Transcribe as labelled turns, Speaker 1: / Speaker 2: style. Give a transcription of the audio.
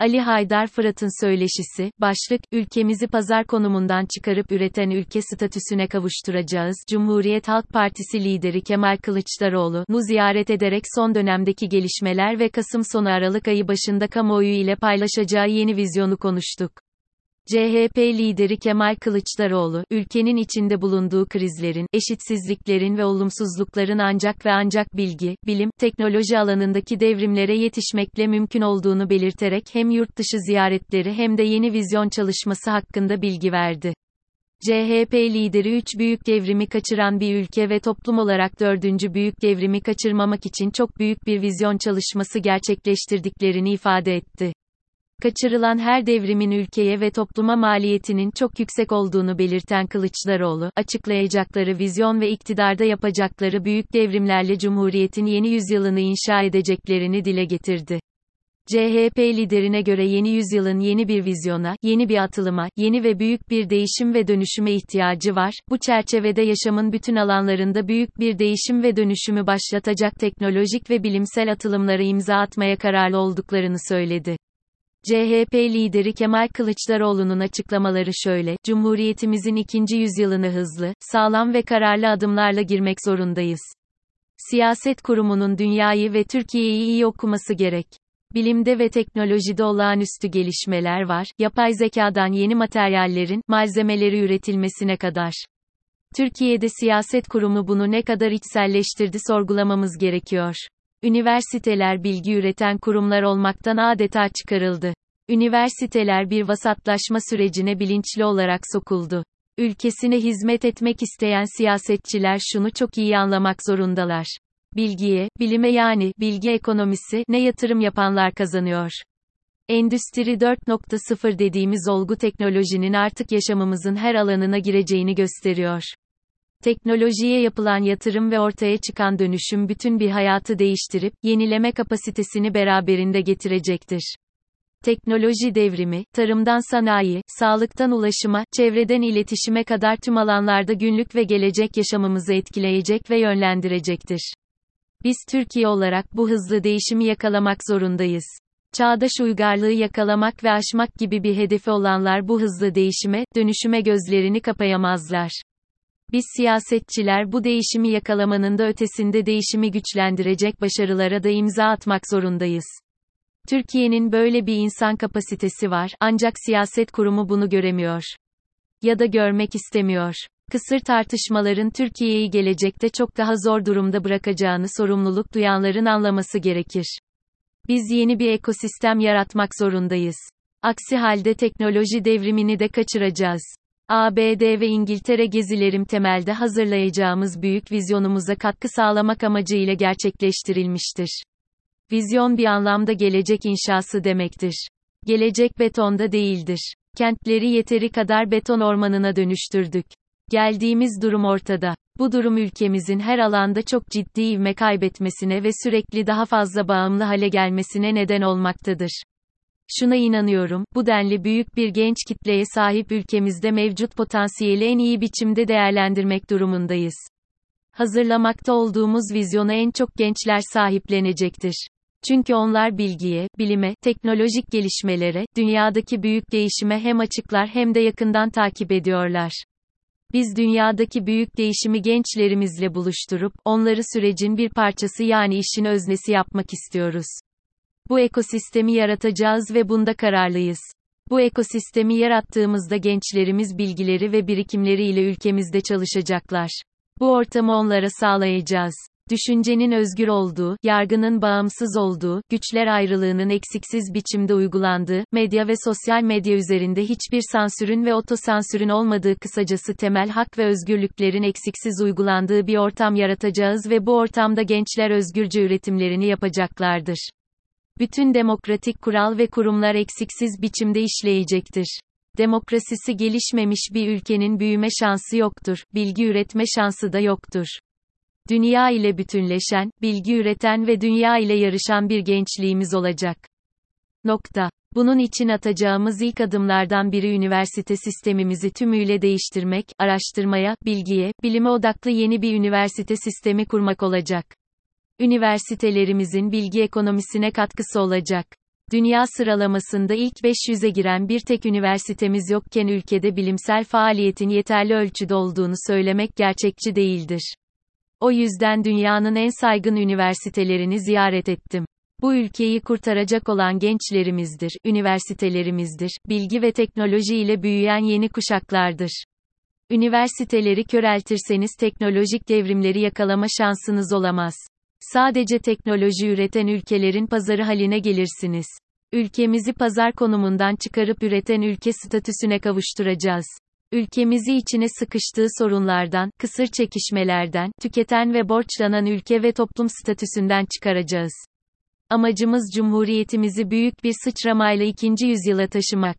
Speaker 1: Ali Haydar Fırat'ın söyleşisi, başlık, ülkemizi pazar konumundan çıkarıp üreten ülke statüsüne kavuşturacağız. Cumhuriyet Halk Partisi lideri Kemal Kılıçdaroğlu, nu ziyaret ederek son dönemdeki gelişmeler ve Kasım sonu Aralık ayı başında kamuoyu ile paylaşacağı yeni vizyonu konuştuk. CHP lideri Kemal Kılıçdaroğlu, ülkenin içinde bulunduğu krizlerin, eşitsizliklerin ve olumsuzlukların ancak ve ancak bilgi, bilim, teknoloji alanındaki devrimlere yetişmekle mümkün olduğunu belirterek hem yurt dışı ziyaretleri hem de yeni vizyon çalışması hakkında bilgi verdi. CHP lideri 3 büyük devrimi kaçıran bir ülke ve toplum olarak 4. büyük devrimi kaçırmamak için çok büyük bir vizyon çalışması gerçekleştirdiklerini ifade etti kaçırılan her devrimin ülkeye ve topluma maliyetinin çok yüksek olduğunu belirten Kılıçdaroğlu, açıklayacakları vizyon ve iktidarda yapacakları büyük devrimlerle Cumhuriyet'in yeni yüzyılını inşa edeceklerini dile getirdi. CHP liderine göre yeni yüzyılın yeni bir vizyona, yeni bir atılıma, yeni ve büyük bir değişim ve dönüşüme ihtiyacı var. Bu çerçevede yaşamın bütün alanlarında büyük bir değişim ve dönüşümü başlatacak teknolojik ve bilimsel atılımlara imza atmaya kararlı olduklarını söyledi. CHP lideri Kemal Kılıçdaroğlu'nun açıklamaları şöyle, Cumhuriyetimizin ikinci yüzyılını hızlı, sağlam ve kararlı adımlarla girmek zorundayız. Siyaset kurumunun dünyayı ve Türkiye'yi iyi okuması gerek. Bilimde ve teknolojide olağanüstü gelişmeler var, yapay zekadan yeni materyallerin, malzemeleri üretilmesine kadar. Türkiye'de siyaset kurumu bunu ne kadar içselleştirdi sorgulamamız gerekiyor. Üniversiteler bilgi üreten kurumlar olmaktan adeta çıkarıldı. Üniversiteler bir vasatlaşma sürecine bilinçli olarak sokuldu. Ülkesine hizmet etmek isteyen siyasetçiler şunu çok iyi anlamak zorundalar. Bilgiye, bilime yani bilgi ekonomisi ne yatırım yapanlar kazanıyor. Endüstri 4.0 dediğimiz olgu teknolojinin artık yaşamımızın her alanına gireceğini gösteriyor. Teknolojiye yapılan yatırım ve ortaya çıkan dönüşüm bütün bir hayatı değiştirip, yenileme kapasitesini beraberinde getirecektir. Teknoloji devrimi, tarımdan sanayi, sağlıktan ulaşıma, çevreden iletişime kadar tüm alanlarda günlük ve gelecek yaşamımızı etkileyecek ve yönlendirecektir. Biz Türkiye olarak bu hızlı değişimi yakalamak zorundayız. Çağdaş uygarlığı yakalamak ve aşmak gibi bir hedefi olanlar bu hızlı değişime, dönüşüme gözlerini kapayamazlar. Biz siyasetçiler bu değişimi yakalamanın da ötesinde değişimi güçlendirecek başarılara da imza atmak zorundayız. Türkiye'nin böyle bir insan kapasitesi var, ancak siyaset kurumu bunu göremiyor. Ya da görmek istemiyor. Kısır tartışmaların Türkiye'yi gelecekte çok daha zor durumda bırakacağını sorumluluk duyanların anlaması gerekir. Biz yeni bir ekosistem yaratmak zorundayız. Aksi halde teknoloji devrimini de kaçıracağız. ABD ve İngiltere gezilerim temelde hazırlayacağımız büyük vizyonumuza katkı sağlamak amacıyla gerçekleştirilmiştir. Vizyon bir anlamda gelecek inşası demektir. Gelecek betonda değildir. Kentleri yeteri kadar beton ormanına dönüştürdük. Geldiğimiz durum ortada. Bu durum ülkemizin her alanda çok ciddi ivme kaybetmesine ve sürekli daha fazla bağımlı hale gelmesine neden olmaktadır. Şuna inanıyorum, bu denli büyük bir genç kitleye sahip ülkemizde mevcut potansiyeli en iyi biçimde değerlendirmek durumundayız. Hazırlamakta olduğumuz vizyona en çok gençler sahiplenecektir. Çünkü onlar bilgiye, bilime, teknolojik gelişmelere, dünyadaki büyük değişime hem açıklar hem de yakından takip ediyorlar. Biz dünyadaki büyük değişimi gençlerimizle buluşturup, onları sürecin bir parçası yani işin öznesi yapmak istiyoruz. Bu ekosistemi yaratacağız ve bunda kararlıyız. Bu ekosistemi yarattığımızda gençlerimiz bilgileri ve birikimleriyle ülkemizde çalışacaklar. Bu ortamı onlara sağlayacağız. Düşüncenin özgür olduğu, yargının bağımsız olduğu, güçler ayrılığının eksiksiz biçimde uygulandığı, medya ve sosyal medya üzerinde hiçbir sansürün ve otosansürün olmadığı kısacası temel hak ve özgürlüklerin eksiksiz uygulandığı bir ortam yaratacağız ve bu ortamda gençler özgürce üretimlerini yapacaklardır. Bütün demokratik kural ve kurumlar eksiksiz biçimde işleyecektir. Demokrasisi gelişmemiş bir ülkenin büyüme şansı yoktur, bilgi üretme şansı da yoktur. Dünya ile bütünleşen, bilgi üreten ve dünya ile yarışan bir gençliğimiz olacak. Nokta. Bunun için atacağımız ilk adımlardan biri üniversite sistemimizi tümüyle değiştirmek, araştırmaya, bilgiye, bilime odaklı yeni bir üniversite sistemi kurmak olacak üniversitelerimizin bilgi ekonomisine katkısı olacak. Dünya sıralamasında ilk 500'e giren bir tek üniversitemiz yokken ülkede bilimsel faaliyetin yeterli ölçüde olduğunu söylemek gerçekçi değildir. O yüzden dünyanın en saygın üniversitelerini ziyaret ettim. Bu ülkeyi kurtaracak olan gençlerimizdir, üniversitelerimizdir, bilgi ve teknoloji ile büyüyen yeni kuşaklardır. Üniversiteleri köreltirseniz teknolojik devrimleri yakalama şansınız olamaz. Sadece teknoloji üreten ülkelerin pazarı haline gelirsiniz. Ülkemizi pazar konumundan çıkarıp üreten ülke statüsüne kavuşturacağız. Ülkemizi içine sıkıştığı sorunlardan, kısır çekişmelerden, tüketen ve borçlanan ülke ve toplum statüsünden çıkaracağız. Amacımız cumhuriyetimizi büyük bir sıçramayla ikinci yüzyıla taşımak.